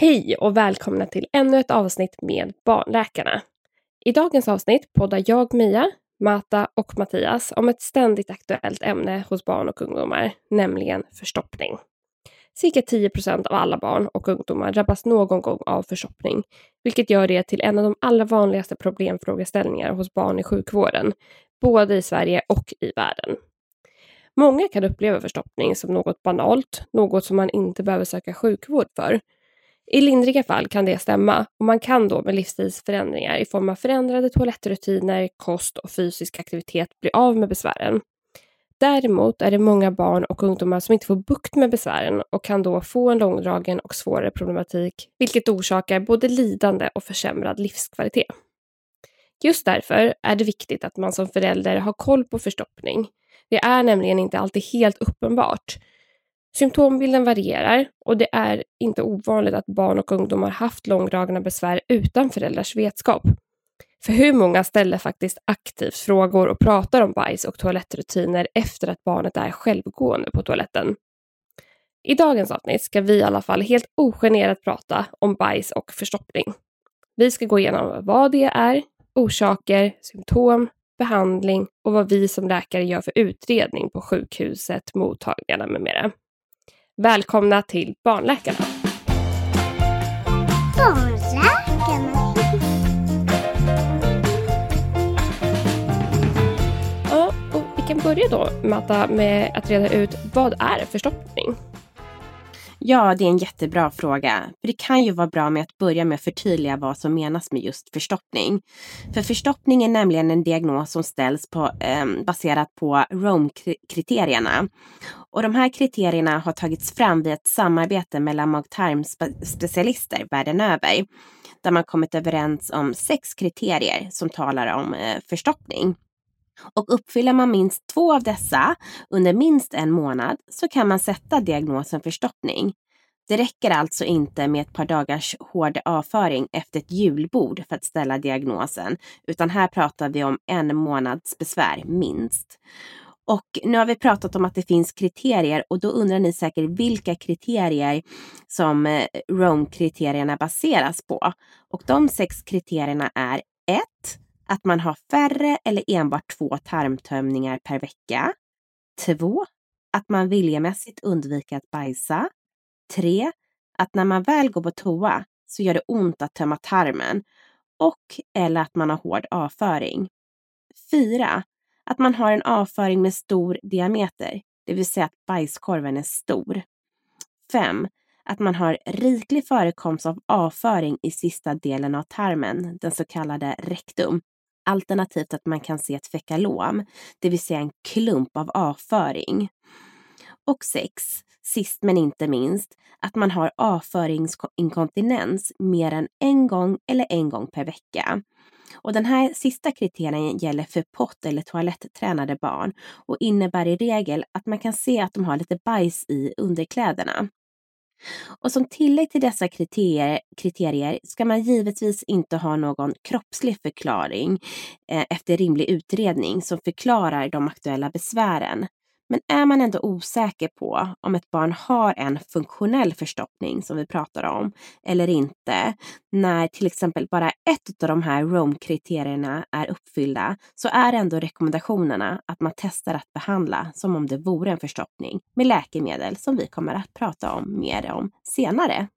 Hej och välkomna till ännu ett avsnitt med Barnläkarna. I dagens avsnitt poddar jag Mia, Mata och Mattias om ett ständigt aktuellt ämne hos barn och ungdomar, nämligen förstoppning. Cirka 10% av alla barn och ungdomar drabbas någon gång av förstoppning, vilket gör det till en av de allra vanligaste problemfrågeställningar hos barn i sjukvården, både i Sverige och i världen. Många kan uppleva förstoppning som något banalt, något som man inte behöver söka sjukvård för. I lindriga fall kan det stämma och man kan då med livsstilsförändringar i form av förändrade toalettrutiner, kost och fysisk aktivitet bli av med besvären. Däremot är det många barn och ungdomar som inte får bukt med besvären och kan då få en långdragen och svårare problematik, vilket orsakar både lidande och försämrad livskvalitet. Just därför är det viktigt att man som förälder har koll på förstoppning. Det är nämligen inte alltid helt uppenbart. Symptombilden varierar och det är inte ovanligt att barn och ungdomar haft långdragna besvär utan föräldrars vetskap. För hur många ställer faktiskt aktivt frågor och pratar om bajs och toalettrutiner efter att barnet är självgående på toaletten? I dagens avsnitt ska vi i alla fall helt ogenerat prata om bajs och förstoppning. Vi ska gå igenom vad det är, orsaker, symptom, behandling och vad vi som läkare gör för utredning på sjukhuset, mottagningarna med mera. Välkomna till Barnläkarna! Barnläkarna. Ja, och vi kan börja då, Matta, med att reda ut vad är förstoppning? Ja, det är en jättebra fråga. För det kan ju vara bra med att börja med att förtydliga vad som menas med just förstoppning. För förstoppning är nämligen en diagnos som ställs på, eh, baserat på Rome-kriterierna. Och de här kriterierna har tagits fram vid ett samarbete mellan mag-tarmspecialister världen över. Där man kommit överens om sex kriterier som talar om eh, förstoppning. Och uppfyller man minst två av dessa under minst en månad så kan man sätta diagnosen förstoppning. Det räcker alltså inte med ett par dagars hård avföring efter ett julbord för att ställa diagnosen, utan här pratar vi om en månads besvär minst. Och nu har vi pratat om att det finns kriterier och då undrar ni säkert vilka kriterier som eh, Rome-kriterierna baseras på. Och de sex kriterierna är 1 att man har färre eller enbart två tarmtömningar per vecka. 2. Att man viljemässigt undviker att bajsa. 3. Att när man väl går på toa så gör det ont att tömma tarmen och eller att man har hård avföring. 4. Att man har en avföring med stor diameter, det vill säga att bajskorven är stor. 5. Att man har riklig förekomst av avföring i sista delen av tarmen, den så kallade rektum, Alternativt att man kan se ett fekalom, det vill säga en klump av avföring. Och 6. sist men inte minst, att man har avföringsinkontinens mer än en gång eller en gång per vecka. Och den här sista kriterien gäller för pott eller toalettränade barn och innebär i regel att man kan se att de har lite bajs i underkläderna. Och som tillägg till dessa kriterier, kriterier ska man givetvis inte ha någon kroppslig förklaring eh, efter rimlig utredning som förklarar de aktuella besvären. Men är man ändå osäker på om ett barn har en funktionell förstoppning som vi pratar om eller inte, när till exempel bara ett av de här ROME-kriterierna är uppfyllda, så är ändå rekommendationerna att man testar att behandla som om det vore en förstoppning med läkemedel som vi kommer att prata om mer om senare.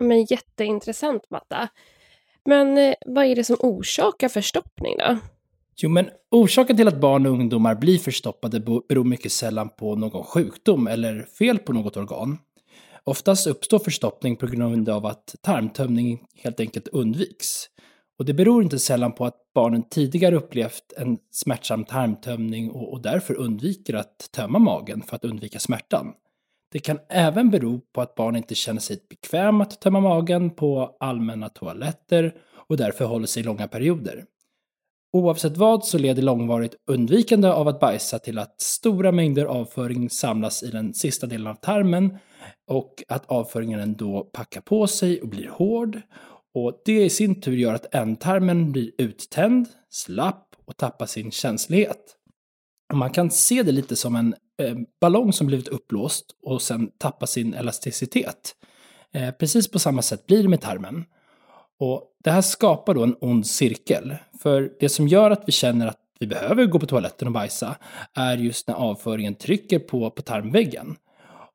Men jätteintressant Matta. Men eh, vad är det som orsakar förstoppning då? Jo, men orsaken till att barn och ungdomar blir förstoppade beror mycket sällan på någon sjukdom eller fel på något organ. Oftast uppstår förstoppning på grund av att tarmtömning helt enkelt undviks. Och det beror inte sällan på att barnen tidigare upplevt en smärtsam tarmtömning och, och därför undviker att tömma magen för att undvika smärtan. Det kan även bero på att barn inte känner sig bekväma att tömma magen på allmänna toaletter och därför håller sig långa perioder. Oavsett vad så leder långvarigt undvikande av att bajsa till att stora mängder avföring samlas i den sista delen av tarmen och att avföringen då packar på sig och blir hård. Och det i sin tur gör att ändtarmen blir uttänd, slapp och tappar sin känslighet. Man kan se det lite som en eh, ballong som blivit uppblåst och sen tappar sin elasticitet. Eh, precis på samma sätt blir det med tarmen. Och det här skapar då en ond cirkel. För det som gör att vi känner att vi behöver gå på toaletten och bajsa är just när avföringen trycker på, på tarmväggen.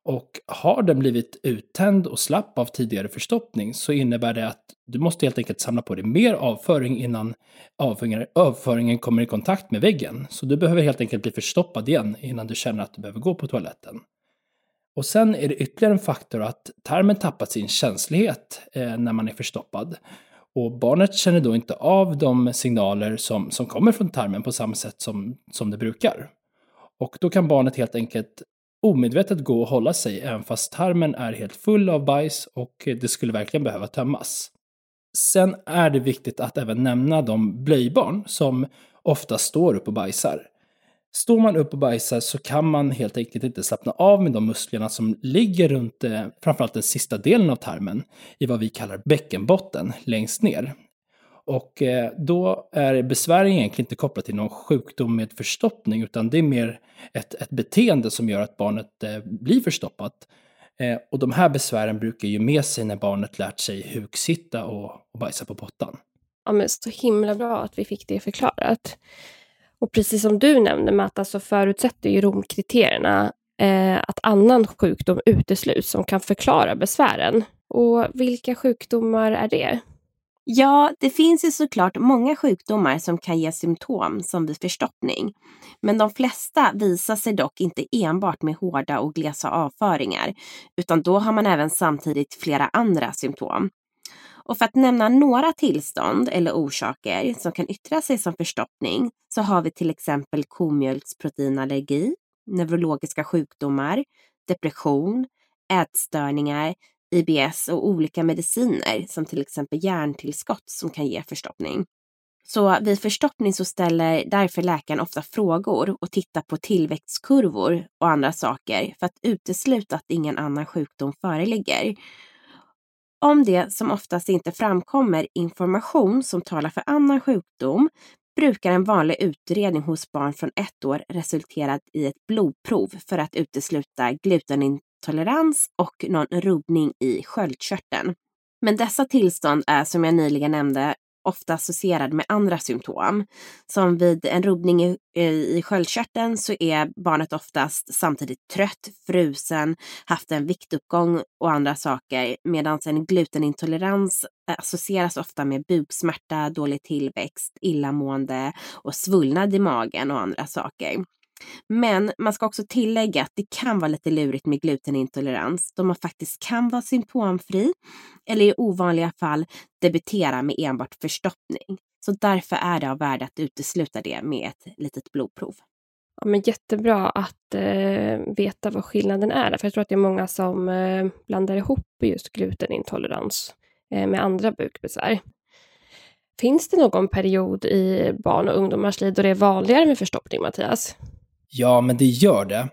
Och har den blivit uttänd och slapp av tidigare förstoppning så innebär det att du måste helt enkelt samla på dig mer avföring innan avföringen, avföringen kommer i kontakt med väggen. Så du behöver helt enkelt bli förstoppad igen innan du känner att du behöver gå på toaletten. Och sen är det ytterligare en faktor att tarmen tappar sin känslighet eh, när man är förstoppad. Och barnet känner då inte av de signaler som, som kommer från tarmen på samma sätt som, som det brukar. Och då kan barnet helt enkelt omedvetet gå och hålla sig även fast tarmen är helt full av bajs och det skulle verkligen behöva tömmas. Sen är det viktigt att även nämna de blöjbarn som ofta står upp och bajsar. Står man upp och bajsar så kan man helt enkelt inte slappna av med de musklerna som ligger runt eh, framförallt den sista delen av tarmen i vad vi kallar bäckenbotten längst ner. Och eh, då är besvär egentligen inte kopplat till någon sjukdom med förstoppning utan det är mer ett, ett beteende som gör att barnet eh, blir förstoppat. Och de här besvären brukar ju med sig när barnet lärt sig huksitta och, och bajsa på pottan. Ja, men så himla bra att vi fick det förklarat. Och precis som du nämnde Matt, så förutsätter ju Romkriterierna eh, att annan sjukdom utesluts som kan förklara besvären. Och vilka sjukdomar är det? Ja, det finns ju såklart många sjukdomar som kan ge symptom som vid förstoppning. Men de flesta visar sig dock inte enbart med hårda och glesa avföringar, utan då har man även samtidigt flera andra symptom. Och för att nämna några tillstånd eller orsaker som kan yttra sig som förstoppning så har vi till exempel komjölksproteinallergi, neurologiska sjukdomar, depression, ätstörningar, IBS och olika mediciner som till exempel järntillskott som kan ge förstoppning. Så vid förstoppning så ställer därför läkaren ofta frågor och tittar på tillväxtkurvor och andra saker för att utesluta att ingen annan sjukdom föreligger. Om det som oftast inte framkommer information som talar för annan sjukdom brukar en vanlig utredning hos barn från ett år resultera i ett blodprov för att utesluta glutenintolerans och någon rubbning i sköldkörteln. Men dessa tillstånd är som jag nyligen nämnde ofta associerad med andra symptom. Som vid en rubbning i, i sköldkörteln så är barnet oftast samtidigt trött, frusen, haft en viktuppgång och andra saker. Medan en glutenintolerans eh, associeras ofta med buksmärta, dålig tillväxt, illamående och svullnad i magen och andra saker. Men man ska också tillägga att det kan vara lite lurigt med glutenintolerans då man faktiskt kan vara symptomfri eller i ovanliga fall debutera med enbart förstoppning. Så därför är det av värde att utesluta det med ett litet blodprov. Ja, men jättebra att eh, veta vad skillnaden är. För jag tror att det är många som eh, blandar ihop just glutenintolerans eh, med andra bukbesvär. Finns det någon period i barn och ungdomars liv då det är vanligare med förstoppning, Mattias? Ja, men det gör det.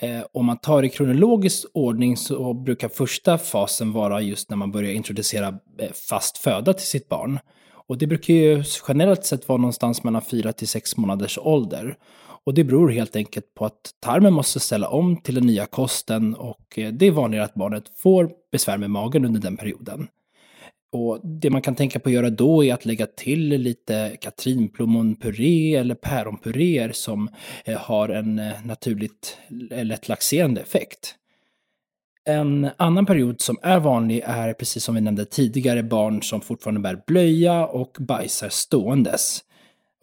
Eh, om man tar i kronologisk ordning så brukar första fasen vara just när man börjar introducera eh, fast föda till sitt barn. Och det brukar ju generellt sett vara någonstans mellan 4 till 6 månaders ålder. Och det beror helt enkelt på att tarmen måste ställa om till den nya kosten och eh, det är vanligare att barnet får besvär med magen under den perioden. Och det man kan tänka på att göra då är att lägga till lite katrinplommonpuré eller päronpuréer som eh, har en eh, naturligt eh, lätt laxerande effekt. En annan period som är vanlig är, precis som vi nämnde tidigare, barn som fortfarande bär blöja och bajsar ståendes.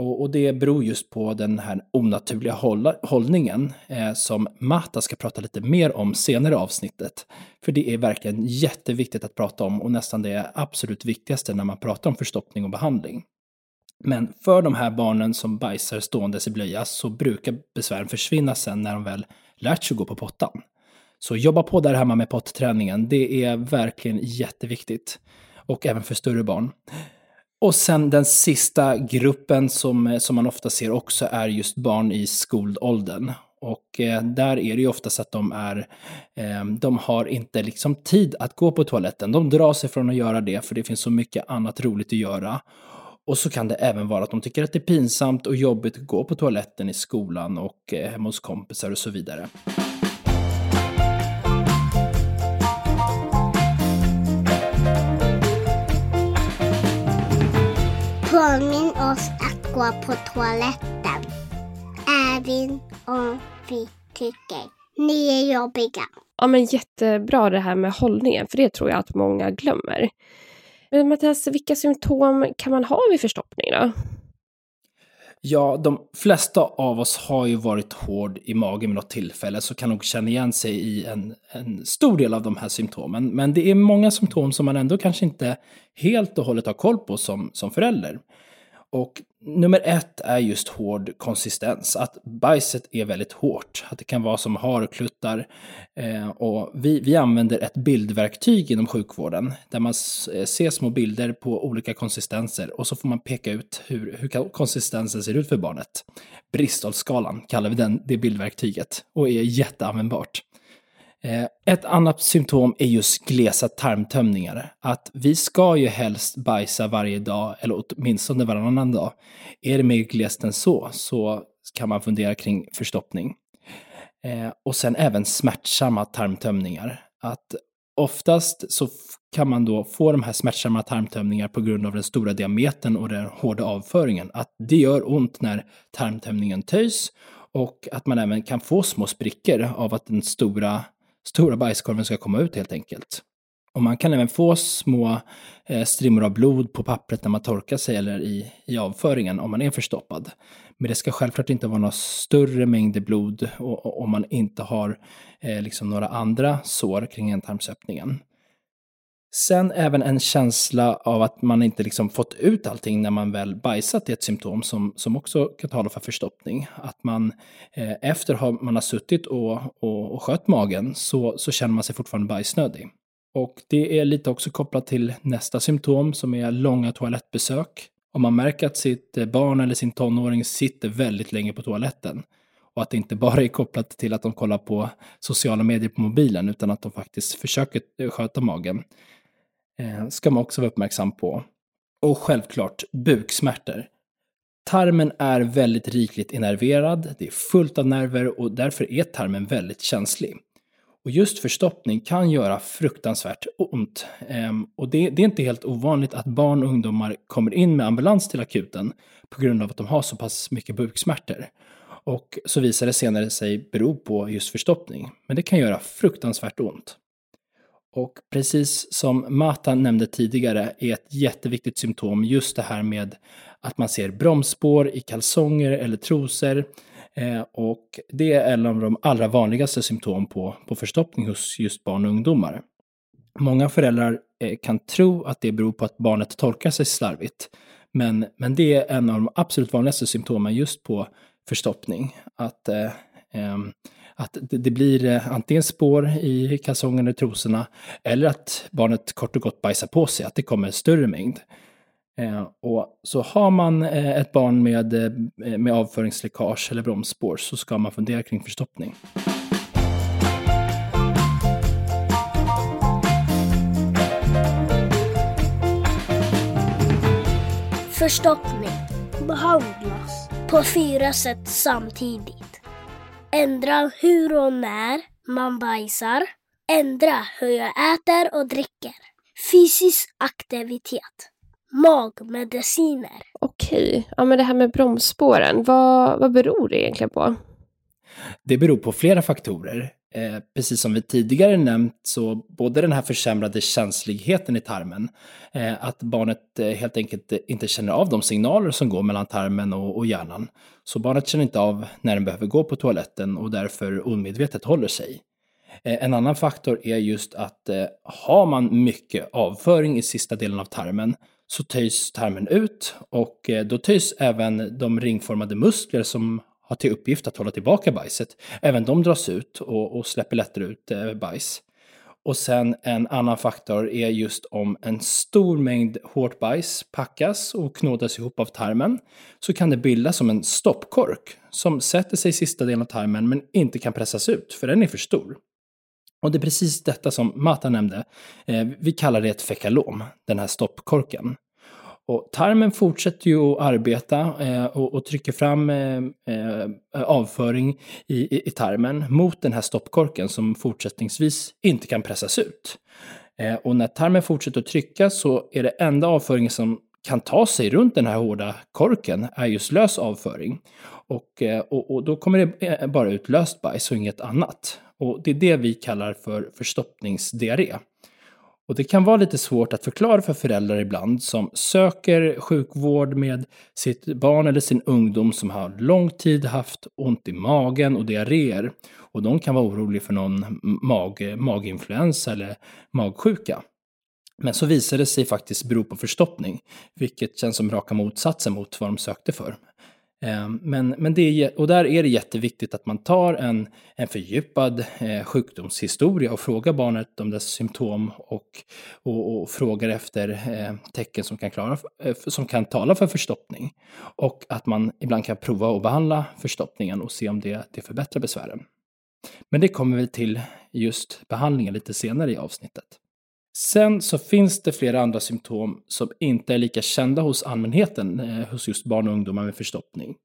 Och, och det beror just på den här onaturliga hålla, hållningen eh, som Mata ska prata lite mer om senare i avsnittet. För det är verkligen jätteviktigt att prata om och nästan det absolut viktigaste när man pratar om förstoppning och behandling. Men för de här barnen som bajsar ståendes i blöja så brukar besvären försvinna sen när de väl lärt sig gå på pottan. Så jobba på där hemma med potträningen, det är verkligen jätteviktigt. Och även för större barn. Och sen den sista gruppen som, eh, som man ofta ser också är just barn i skolåldern. Och eh, där är det ju oftast att de är, eh, de har inte liksom tid att gå på toaletten. De drar sig från att göra det för det finns så mycket annat roligt att göra. Och så kan det även vara att de tycker att det är pinsamt och jobbigt att gå på toaletten i skolan och eh, hemma hos kompisar och så vidare. Påminn oss att gå på toaletten. Även om vi tycker ni är jobbiga. Ja, men jättebra det här med hållningen, för det tror jag att många glömmer. Men Mattias, vilka symptom kan man ha vid förstoppning då? Ja, de flesta av oss har ju varit hård i magen vid något tillfälle, så kan nog känna igen sig i en, en stor del av de här symptomen. Men det är många symptom som man ändå kanske inte helt och hållet har koll på som, som förälder. Och nummer ett är just hård konsistens, att bajset är väldigt hårt, att det kan vara som harkluttar. Eh, och vi, vi använder ett bildverktyg inom sjukvården där man eh, ser små bilder på olika konsistenser och så får man peka ut hur, hur konsistensen ser ut för barnet. Bristolskalan kallar vi den, det bildverktyget och är jätteanvändbart. Eh, ett annat symptom är just glesa tarmtömningar. Att vi ska ju helst bajsa varje dag, eller åtminstone varannan dag. Är det mer glest än så, så kan man fundera kring förstoppning. Eh, och sen även smärtsamma tarmtömningar. Att oftast så kan man då få de här smärtsamma tarmtömningar på grund av den stora diametern och den hårda avföringen. Att det gör ont när tarmtömningen töjs och att man även kan få små sprickor av att den stora stora bajskorven ska komma ut helt enkelt. Och man kan även få små eh, strimmor av blod på pappret när man torkar sig eller i, i avföringen om man är förstoppad. Men det ska självklart inte vara några större mängder blod om man inte har eh, liksom några andra sår kring ändtarmsöppningen. Sen även en känsla av att man inte liksom fått ut allting när man väl bajsat är ett symptom som, som också kan tala för förstoppning. Att man eh, efter har, man har suttit och, och, och skött magen så, så känner man sig fortfarande bajsnödig. Och det är lite också kopplat till nästa symptom som är långa toalettbesök. Om man märker att sitt eh, barn eller sin tonåring sitter väldigt länge på toaletten och att det inte bara är kopplat till att de kollar på sociala medier på mobilen utan att de faktiskt försöker eh, sköta magen ska man också vara uppmärksam på. Och självklart buksmärtor. Tarmen är väldigt rikligt innerverad, det är fullt av nerver och därför är tarmen väldigt känslig. Och just förstoppning kan göra fruktansvärt ont. Ehm, och det, det, är inte helt ovanligt att barn och ungdomar kommer in med ambulans till akuten på grund av att de har så pass mycket buksmärtor. Och så visar det senare sig bero på just förstoppning. Men det kan göra fruktansvärt ont. Och precis som Mata nämnde tidigare är ett jätteviktigt symptom just det här med att man ser bromsspår i kalsonger eller trosor. Eh, och det är en av de allra vanligaste symptom på, på förstoppning hos just barn och ungdomar. Många föräldrar eh, kan tro att det beror på att barnet torkar sig slarvigt. Men, men det är en av de absolut vanligaste symptomen just på förstoppning. Att eh, eh att det blir eh, antingen spår i kalsongerna och trosorna eller att barnet kort och gott bajsar på sig, att det kommer en större mängd. Eh, och så har man eh, ett barn med, med avföringsläckage eller bromsspår så ska man fundera kring förstoppning. Förstoppning behandlas på fyra sätt samtidigt. Ändra hur och när man bajsar. Ändra hur jag äter och dricker. Fysisk aktivitet. Magmediciner. Okej, ja men det här med bromsspåren, vad, vad beror det egentligen på? Det beror på flera faktorer. Eh, precis som vi tidigare nämnt så både den här försämrade känsligheten i tarmen, eh, att barnet eh, helt enkelt inte känner av de signaler som går mellan tarmen och, och hjärnan. Så barnet känner inte av när den behöver gå på toaletten och därför omedvetet håller sig. Eh, en annan faktor är just att eh, har man mycket avföring i sista delen av tarmen så töjs tarmen ut och eh, då töjs även de ringformade muskler som har till uppgift att hålla tillbaka bajset. Även de dras ut och, och släpper lättare ut eh, bajs. Och sen en annan faktor är just om en stor mängd hårt bajs packas och knådas ihop av tarmen så kan det bildas som en stoppkork som sätter sig i sista delen av tarmen men inte kan pressas ut för den är för stor. Och det är precis detta som Mata nämnde. Eh, vi kallar det ett fekalom, den här stoppkorken. Och tarmen fortsätter ju att arbeta eh, och, och, trycker fram eh, eh, avföring i, i, i, tarmen mot den här stoppkorken som fortsättningsvis inte kan pressas ut. Eh, och när tarmen fortsätter att trycka så är det enda avföringen som kan ta sig runt den här hårda korken är just lös avföring. Och, eh, och, och då kommer det eh, bara ut löst bajs och inget annat. Och det är det vi kallar för förstoppningsdiarré. Och det kan vara lite svårt att förklara för föräldrar ibland som söker sjukvård med sitt barn eller sin ungdom som har lång tid haft ont i magen och diarréer. Och de kan vara oroliga för någon mag, maginfluensa eller magsjuka. Men så visade det sig faktiskt bero på förstoppning, vilket känns som raka motsatsen mot vad de sökte för. Eh, men, men det är, och där är det jätteviktigt att man tar en, en fördjupad eh, sjukdomshistoria och frågar barnet om dess symptom och, och, och frågar efter eh, tecken som kan, klara, som kan tala för förstoppning. Och att man ibland kan prova att behandla förstoppningen och se om det, det förbättrar besvären. Men det kommer vi till just behandlingen lite senare i avsnittet. Sen så finns det flera andra symptom som inte är lika kända hos allmänheten, eh, hos just barn och ungdomar med förstoppning.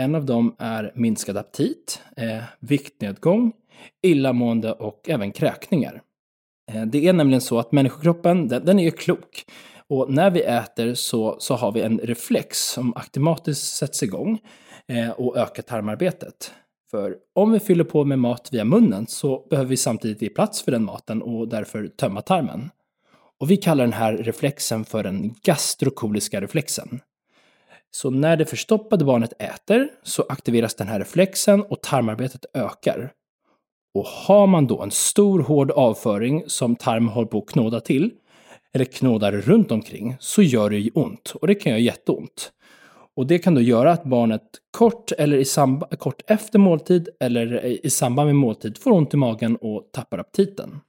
En av dem är minskad aptit, eh, viktnedgång, illamående och även kräkningar. Eh, det är nämligen så att människokroppen, den, den är klok. Och när vi äter så, så har vi en reflex som automatiskt sätts igång eh, och ökar tarmarbetet. För om vi fyller på med mat via munnen så behöver vi samtidigt ge plats för den maten och därför tömma tarmen. Och vi kallar den här reflexen för den gastrokoliska reflexen. Så när det förstoppade barnet äter så aktiveras den här reflexen och tarmarbetet ökar. Och har man då en stor hård avföring som tarmen håller på att knåda till, eller knådar runt omkring, så gör det ju ont. Och det kan göra jätteont. Och det kan då göra att barnet kort, eller i samband, kort efter måltid eller i samband med måltid får ont i magen och tappar aptiten.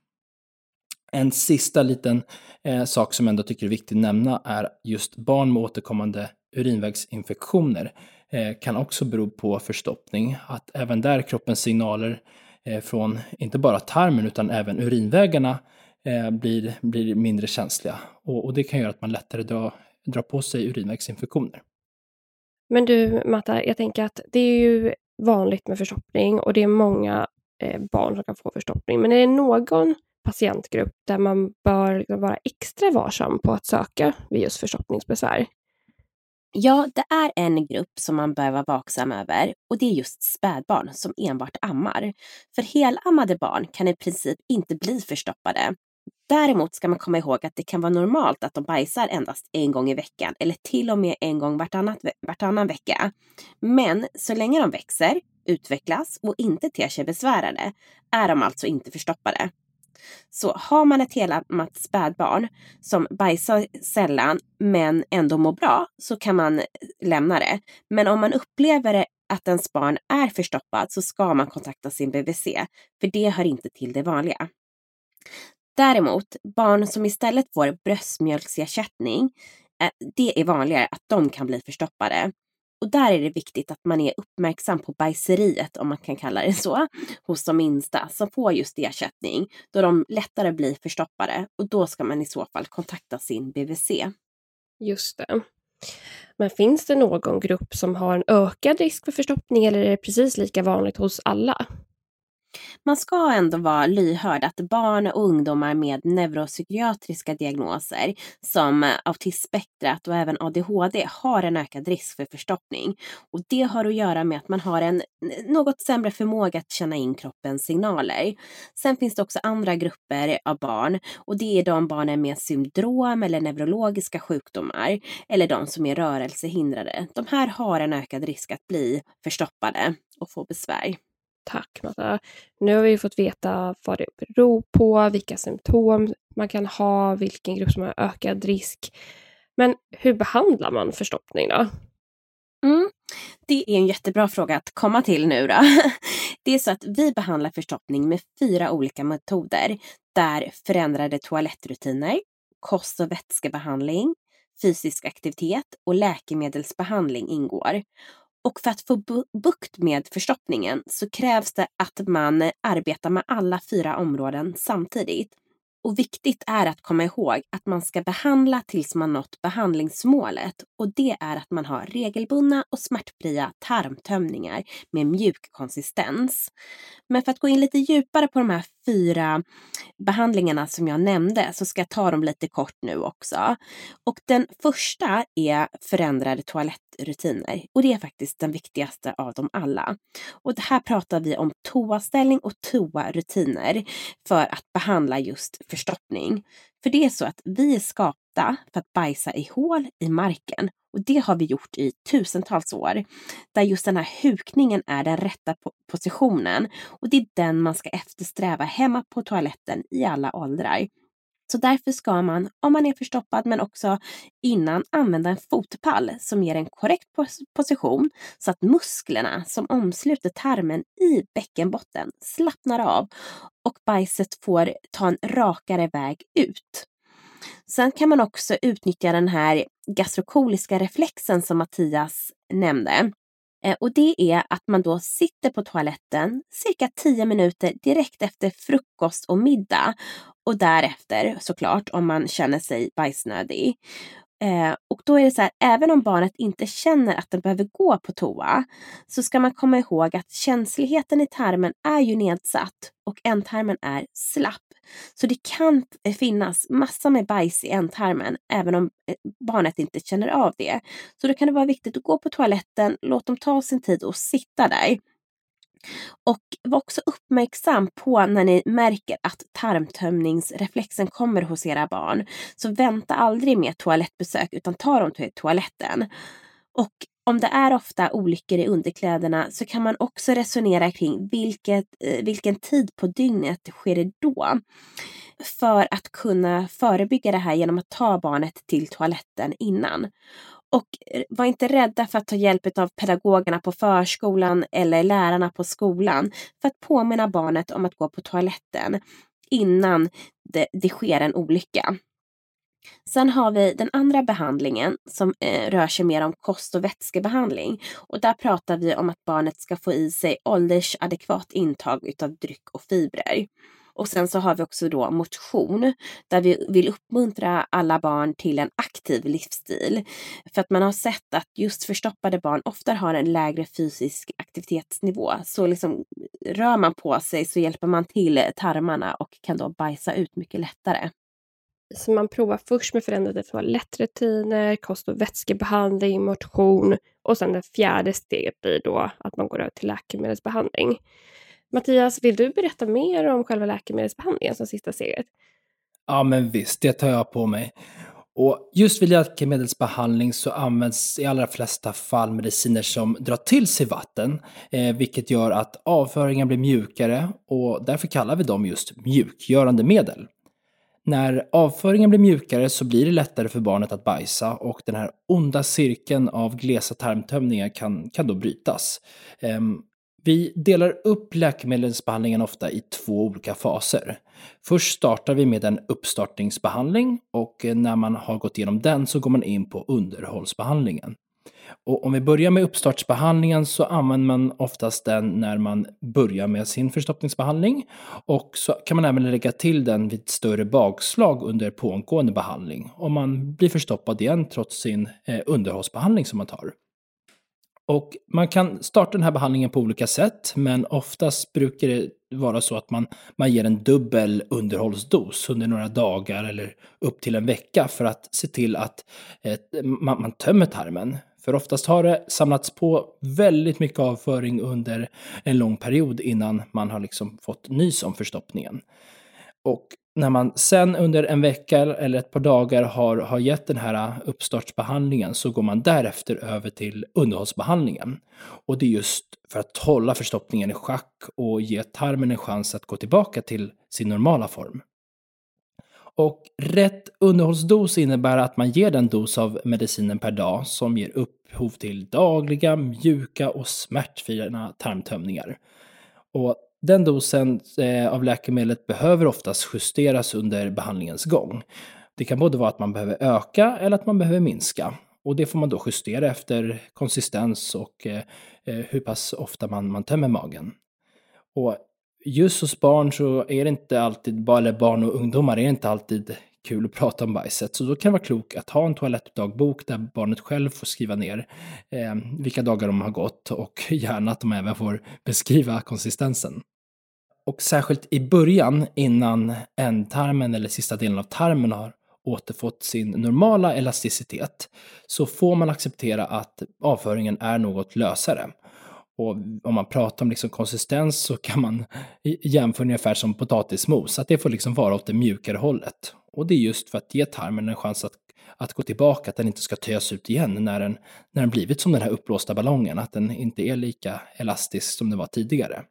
En sista liten eh, sak som jag ändå tycker är viktig att nämna är just barn med återkommande urinvägsinfektioner eh, kan också bero på förstoppning. Att även där kroppens signaler eh, från inte bara tarmen utan även urinvägarna eh, blir, blir mindre känsliga. Och, och, det kan göra att man lättare drar, drar på sig urinvägsinfektioner. Men du Matta, jag tänker att det är ju vanligt med förstoppning och det är många eh, barn som kan få förstoppning. Men är det någon patientgrupp där man bör liksom, vara extra varsam på att söka vid just förstoppningsbesvär? Ja, det är en grupp som man bör vara vaksam över och det är just spädbarn som enbart ammar. För helammade barn kan i princip inte bli förstoppade Däremot ska man komma ihåg att det kan vara normalt att de bajsar endast en gång i veckan eller till och med en gång vartannat, vartannan vecka. Men så länge de växer, utvecklas och inte ter sig besvärade är de alltså inte förstoppade. Så har man ett helammat spädbarn som bajsar sällan men ändå mår bra så kan man lämna det. Men om man upplever att ens barn är förstoppad så ska man kontakta sin BVC för det hör inte till det vanliga. Däremot, barn som istället får bröstmjölksersättning, eh, det är vanligare att de kan bli förstoppade. Och där är det viktigt att man är uppmärksam på bajseriet, om man kan kalla det så, hos de minsta som får just ersättning, då de lättare blir förstoppade. Och då ska man i så fall kontakta sin BVC. Just det. Men finns det någon grupp som har en ökad risk för förstoppning eller är det precis lika vanligt hos alla? Man ska ändå vara lyhörd att barn och ungdomar med neuropsykiatriska diagnoser som autismspektrat och även ADHD har en ökad risk för förstoppning. Och det har att göra med att man har en något sämre förmåga att känna in kroppens signaler. Sen finns det också andra grupper av barn och det är de barnen med syndrom eller neurologiska sjukdomar eller de som är rörelsehindrade. De här har en ökad risk att bli förstoppade och få besvär. Tack Mata. Nu har vi fått veta vad det beror på, vilka symptom man kan ha, vilken grupp som har ökad risk. Men hur behandlar man förstoppning då? Mm. Det är en jättebra fråga att komma till nu då. Det är så att vi behandlar förstoppning med fyra olika metoder där förändrade toalettrutiner, kost och vätskebehandling, fysisk aktivitet och läkemedelsbehandling ingår. Och för att få bukt med förstoppningen så krävs det att man arbetar med alla fyra områden samtidigt. Och viktigt är att komma ihåg att man ska behandla tills man nått behandlingsmålet och det är att man har regelbundna och smärtfria tarmtömningar med mjuk konsistens. Men för att gå in lite djupare på de här fyra behandlingarna som jag nämnde så ska jag ta dem lite kort nu också. Och den första är förändrade toalettrutiner och det är faktiskt den viktigaste av dem alla. Och det här pratar vi om toaställning och toarutiner för att behandla just förstoppning. För det är så att vi är skapta för att bajsa i hål i marken och det har vi gjort i tusentals år. Där just den här hukningen är den rätta positionen. Och det är den man ska eftersträva hemma på toaletten i alla åldrar. Så därför ska man, om man är förstoppad men också innan, använda en fotpall som ger en korrekt position så att musklerna som omsluter tarmen i bäckenbotten slappnar av och bajset får ta en rakare väg ut. Sen kan man också utnyttja den här gastrokoliska reflexen som Mattias nämnde. Eh, och det är att man då sitter på toaletten cirka 10 minuter direkt efter frukost och middag. Och därefter såklart om man känner sig bajsnödig. Eh, och då är det så här, även om barnet inte känner att den behöver gå på toa så ska man komma ihåg att känsligheten i tarmen är ju nedsatt och ändtarmen är slapp. Så det kan eh, finnas massor med bajs i ändtarmen även om eh, barnet inte känner av det. Så då kan det vara viktigt att gå på toaletten, låt dem ta sin tid och sitta där. Och var också uppmärksam på när ni märker att tarmtömningsreflexen kommer hos era barn. Så vänta aldrig med toalettbesök utan ta dem till toaletten. Och om det är ofta olyckor i underkläderna så kan man också resonera kring vilket, eh, vilken tid på dygnet sker det då. För att kunna förebygga det här genom att ta barnet till toaletten innan. Och eh, var inte rädda för att ta hjälp av pedagogerna på förskolan eller lärarna på skolan för att påminna barnet om att gå på toaletten innan det, det sker en olycka. Sen har vi den andra behandlingen som eh, rör sig mer om kost och vätskebehandling. Och där pratar vi om att barnet ska få i sig åldersadekvat intag utav dryck och fibrer. Och sen så har vi också då motion där vi vill uppmuntra alla barn till en aktiv livsstil. För att man har sett att just förstoppade barn ofta har en lägre fysisk aktivitetsnivå. Så liksom rör man på sig så hjälper man till tarmarna och kan då bajsa ut mycket lättare. Så man provar först med förändrade toalettrutiner, kost och vätskebehandling, motion och sen det fjärde steget blir då att man går över till läkemedelsbehandling. Mattias, vill du berätta mer om själva läkemedelsbehandlingen som sista steget? Ja, men visst, det tar jag på mig. Och just vid läkemedelsbehandling så används i allra flesta fall mediciner som drar till sig vatten, eh, vilket gör att avföringen blir mjukare och därför kallar vi dem just mjukgörande medel. När avföringen blir mjukare så blir det lättare för barnet att bajsa och den här onda cirkeln av glesa tarmtömningar kan, kan då brytas. Um, vi delar upp läkemedelsbehandlingen ofta i två olika faser. Först startar vi med en uppstartningsbehandling och när man har gått igenom den så går man in på underhållsbehandlingen. Och om vi börjar med uppstartsbehandlingen så använder man oftast den när man börjar med sin förstoppningsbehandling. Och så kan man även lägga till den vid större bakslag under pågående behandling. Om man blir förstoppad igen trots sin eh, underhållsbehandling som man tar. Och man kan starta den här behandlingen på olika sätt, men oftast brukar det vara så att man, man ger en dubbel underhållsdos under några dagar eller upp till en vecka för att se till att eh, man, man tömmer tarmen. För oftast har det samlats på väldigt mycket avföring under en lång period innan man har liksom fått nys om förstoppningen. Och när man sen under en vecka eller ett par dagar har, har gett den här uppstartsbehandlingen så går man därefter över till underhållsbehandlingen. Och det är just för att hålla förstoppningen i schack och ge tarmen en chans att gå tillbaka till sin normala form. Och rätt underhållsdos innebär att man ger den dos av medicinen per dag som ger upphov till dagliga, mjuka och smärtfria tarmtömningar. Och den dosen eh, av läkemedlet behöver oftast justeras under behandlingens gång. Det kan både vara att man behöver öka eller att man behöver minska. Och det får man då justera efter konsistens och eh, eh, hur pass ofta man, man tömmer magen. Och just hos barn så är det inte alltid, eller barn och ungdomar är det inte alltid kul att prata om bajset. Så då kan det vara klokt att ha en toalettdagbok där barnet själv får skriva ner eh, vilka dagar de har gått och gärna att de även får beskriva konsistensen. Och särskilt i början, innan ändtarmen eller sista delen av tarmen har återfått sin normala elasticitet, så får man acceptera att avföringen är något lösare. Och om man pratar om liksom konsistens så kan man jämföra ungefär som potatismos, att det får liksom vara åt det mjukare hållet. Och det är just för att ge tarmen en chans att, att gå tillbaka, att den inte ska tös ut igen när den, när den blivit som den här uppblåsta ballongen, att den inte är lika elastisk som den var tidigare.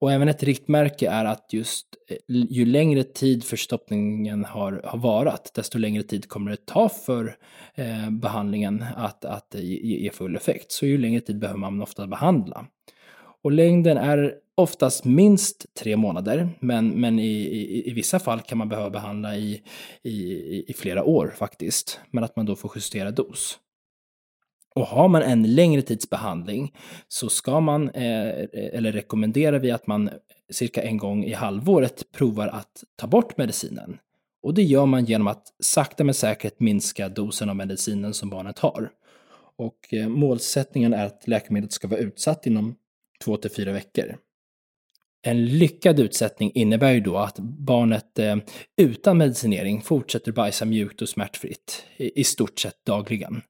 Och även ett riktmärke är att just eh, ju längre tid förstoppningen har, har varat, desto längre tid kommer det ta för eh, behandlingen att, att ge, ge full effekt. Så ju längre tid behöver man ofta behandla. Och längden är oftast minst tre månader, men, men i, i, i vissa fall kan man behöva behandla i, i, i flera år faktiskt. Men att man då får justera dos. Och har man en längre tids behandling så ska man, eh, eh, eller rekommenderar vi att man cirka en gång i halvåret provar att ta bort medicinen. Och det gör man genom att sakta men säkert minska dosen av medicinen som barnet har. Och eh, målsättningen är att läkemedlet ska vara utsatt inom två till fyra veckor. En lyckad utsättning innebär ju då att barnet eh, utan medicinering fortsätter bajsa mjukt och smärtfritt i, i stort sett dagligen.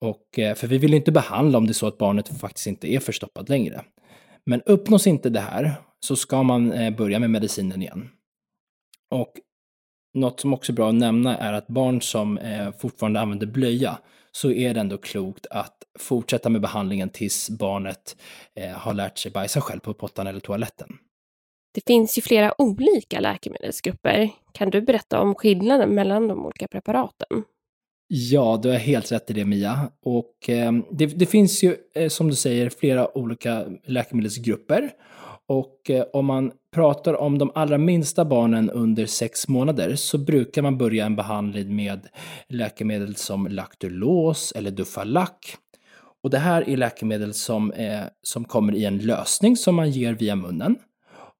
Och, eh, för vi vill inte behandla om det är så att barnet faktiskt inte är förstoppat längre. Men uppnås inte det här så ska man eh, börja med medicinen igen. Och något som också är bra att nämna är att barn som eh, fortfarande använder blöja så är det ändå klokt att fortsätta med behandlingen tills barnet har lärt sig bajsa själv på pottan eller toaletten. Det finns ju flera olika läkemedelsgrupper. Kan du berätta om skillnaden mellan de olika preparaten? Ja, du har helt rätt i det Mia. Och eh, det, det, finns ju, eh, som du säger, flera olika läkemedelsgrupper. Och eh, om man pratar om de allra minsta barnen under sex månader så brukar man börja en behandling med läkemedel som Lactulos eller Dufalac. Och det här är läkemedel som, eh, som kommer i en lösning som man ger via munnen.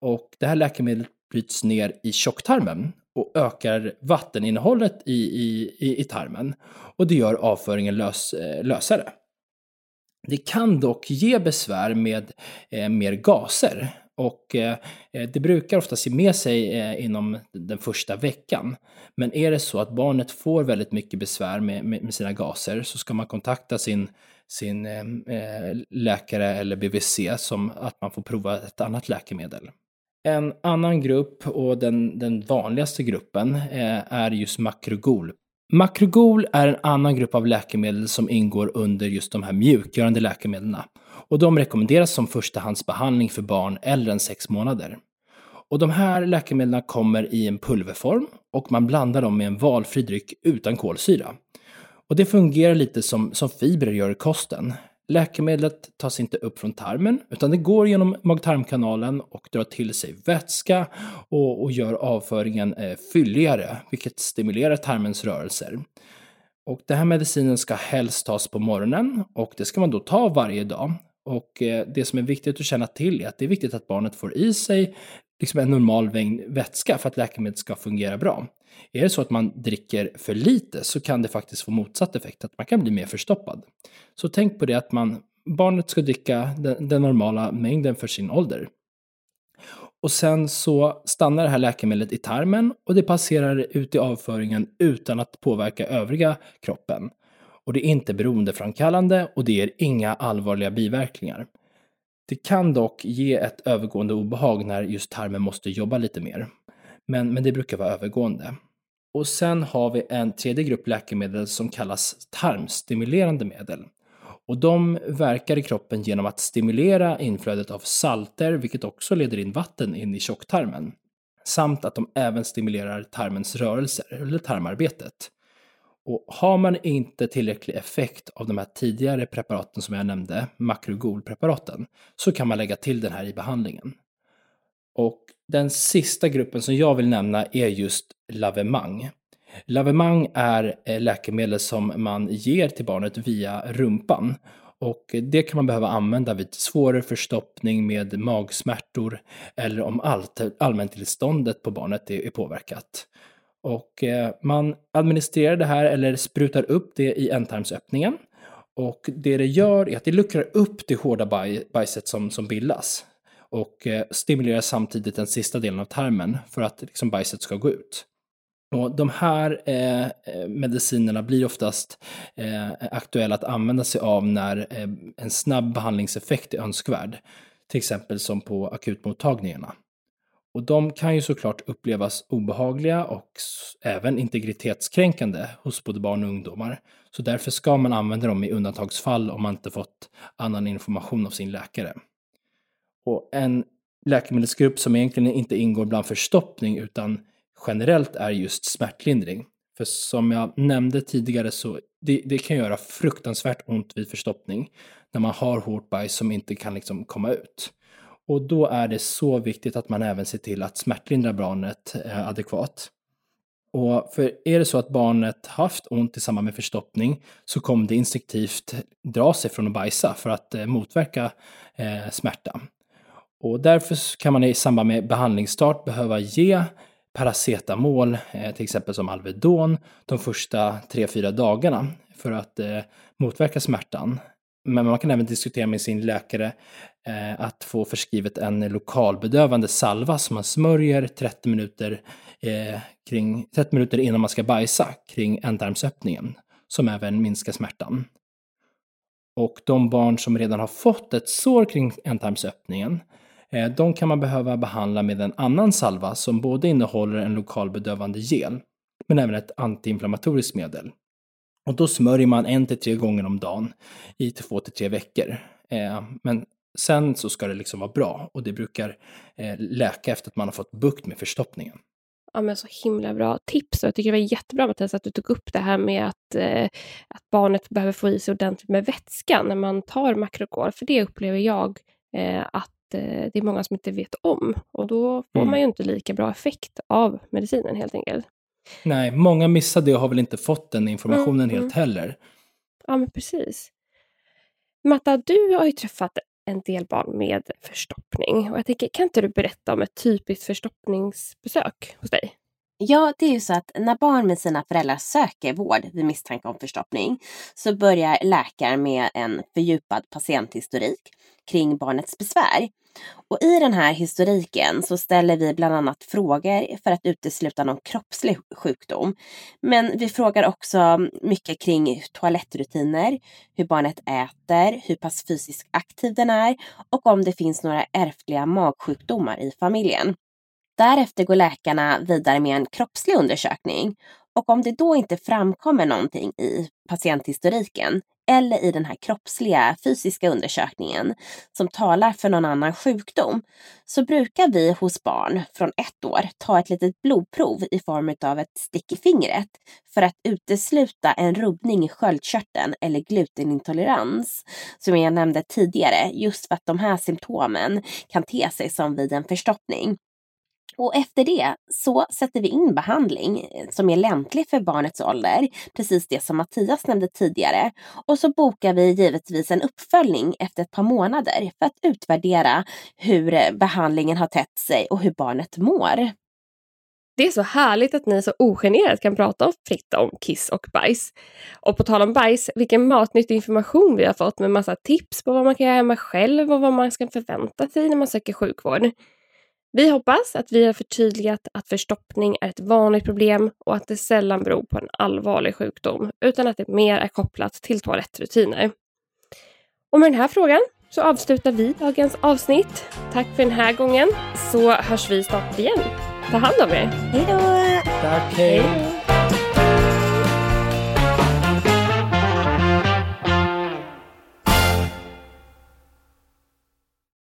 Och det här läkemedlet bryts ner i tjocktarmen och ökar vatteninnehållet i, i, i, i tarmen. Och det gör avföringen lös, eh, lösare. Det kan dock ge besvär med eh, mer gaser och eh, eh, det brukar ofta se med sig eh, inom den första veckan. Men är det så att barnet får väldigt mycket besvär med, med, med sina gaser så ska man kontakta sin, sin eh, eh läkare eller BVC som att man får prova ett annat läkemedel. En annan grupp och den, den vanligaste gruppen eh, är just makrogol. Makrogol är en annan grupp av läkemedel som ingår under just de här mjukgörande läkemedlen. Och de rekommenderas som förstahandsbehandling för barn äldre än 6 månader. Och de här läkemedlen kommer i en pulverform och man blandar dem med en valfri dryck utan kolsyra. Och det fungerar lite som, som fibrer gör i kosten. Läkemedlet tas inte upp från tarmen utan det går genom mag-tarmkanalen och drar till sig vätska och, och gör avföringen eh, fylligare, vilket stimulerar tarmens rörelser. Och den här medicinen ska helst tas på morgonen och det ska man då ta varje dag. Och eh, det som är viktigt att känna till är att det är viktigt att barnet får i sig liksom en normal mängd vätska för att läkemedlet ska fungera bra. Är det så att man dricker för lite så kan det faktiskt få motsatt effekt, att man kan bli mer förstoppad. Så tänk på det att man, barnet ska dricka den, den normala mängden för sin ålder. Och sen så stannar det här läkemedlet i tarmen och det passerar ut i avföringen utan att påverka övriga kroppen. Och det är inte beroendeframkallande och det ger inga allvarliga biverkningar. Det kan dock ge ett övergående obehag när just tarmen måste jobba lite mer. Men, men det brukar vara övergående. Och sen har vi en tredje grupp läkemedel som kallas tarmstimulerande medel. Och de verkar i kroppen genom att stimulera inflödet av salter, vilket också leder in vatten in i tjocktarmen. Samt att de även stimulerar tarmens rörelser, eller tarmarbetet. Och har man inte tillräcklig effekt av de här tidigare preparaten som jag nämnde, makrogolpreparaten, så kan man lägga till den här i behandlingen. Och den sista gruppen som jag vill nämna är just lavemang. Lavemang är eh, läkemedel som man ger till barnet via rumpan. Och det kan man behöva använda vid svårare förstoppning med magsmärtor eller om allt, allmäntillståndet på barnet är, är påverkat. Och eh, man administrerar det här eller sprutar upp det i ändtarmsöppningen. Och det det gör är att det luckrar upp det hårda baj, bajset som, som bildas och eh, stimulerar samtidigt den sista delen av tarmen för att liksom, bajset ska gå ut. Och de här eh, eh, medicinerna blir oftast eh, aktuella att använda sig av när eh, en snabb behandlingseffekt är önskvärd. Till exempel som på akutmottagningarna. Och de kan ju såklart upplevas obehagliga och även integritetskränkande hos både barn och ungdomar. Så därför ska man använda dem i undantagsfall om man inte fått annan information av sin läkare. Och en läkemedelsgrupp som egentligen inte ingår bland förstoppning utan generellt är just smärtlindring. För som jag nämnde tidigare så det, det kan göra fruktansvärt ont vid förstoppning när man har hårt bajs som inte kan liksom komma ut. Och då är det så viktigt att man även ser till att smärtlindra barnet eh, adekvat. Och för är det så att barnet haft ont i samband med förstoppning så kommer det instinktivt dra sig från att bajsa för att eh, motverka eh, smärta. Och därför kan man i samband med behandlingsstart behöva ge paracetamol, eh, till exempel som Alvedon, de första 3-4 dagarna för att eh, motverka smärtan. Men man kan även diskutera med sin läkare eh, att få förskrivet en lokalbedövande salva som man smörjer 30 minuter, eh, kring, 30 minuter innan man ska bajsa kring ändtarmsöppningen, som även minskar smärtan. Och de barn som redan har fått ett sår kring ändtarmsöppningen, eh, Eh, de kan man behöva behandla med en annan salva som både innehåller en lokalbedövande gel, men även ett antiinflammatoriskt medel. Och då smörjer man en till tre gånger om dagen i två till tre veckor. Eh, men sen så ska det liksom vara bra och det brukar eh, läka efter att man har fått bukt med förstoppningen. Ja, men så himla bra tips. Och jag tycker det var jättebra Mattias att du tog upp det här med att, eh, att barnet behöver få i sig ordentligt med vätska när man tar makrokol. För det upplever jag eh, att det är många som inte vet om. Och då får mm. man ju inte lika bra effekt av medicinen helt enkelt. Nej, många missar det och har väl inte fått den informationen mm, helt mm. heller. Ja, men precis. Matta, du har ju träffat en del barn med förstoppning. Och jag tänker, kan inte du berätta om ett typiskt förstoppningsbesök hos dig? Ja, det är ju så att när barn med sina föräldrar söker vård vid misstanke om förstoppning så börjar läkaren med en fördjupad patienthistorik kring barnets besvär. Och i den här historiken så ställer vi bland annat frågor för att utesluta någon kroppslig sjukdom. Men vi frågar också mycket kring toalettrutiner, hur barnet äter, hur pass fysiskt aktiv den är och om det finns några ärftliga magsjukdomar i familjen. Därefter går läkarna vidare med en kroppslig undersökning och om det då inte framkommer någonting i patienthistoriken eller i den här kroppsliga fysiska undersökningen som talar för någon annan sjukdom så brukar vi hos barn från ett år ta ett litet blodprov i form av ett stick i fingret för att utesluta en rubbning i sköldkörteln eller glutenintolerans som jag nämnde tidigare just för att de här symptomen kan te sig som vid en förstoppning. Och efter det så sätter vi in behandling eh, som är lämplig för barnets ålder, precis det som Mattias nämnde tidigare. Och så bokar vi givetvis en uppföljning efter ett par månader för att utvärdera hur eh, behandlingen har tätt sig och hur barnet mår. Det är så härligt att ni så ogenerat kan prata fritt om kiss och bajs. Och på tal om bajs, vilken matnyttig information vi har fått med massa tips på vad man kan göra hemma själv och vad man ska förvänta sig när man söker sjukvård. Vi hoppas att vi har förtydligat att förstoppning är ett vanligt problem och att det sällan beror på en allvarlig sjukdom, utan att det mer är kopplat till toalettrutiner. Och med den här frågan så avslutar vi dagens avsnitt. Tack för den här gången, så hörs vi snart igen. Ta hand om er. Hej då! Tack, hej!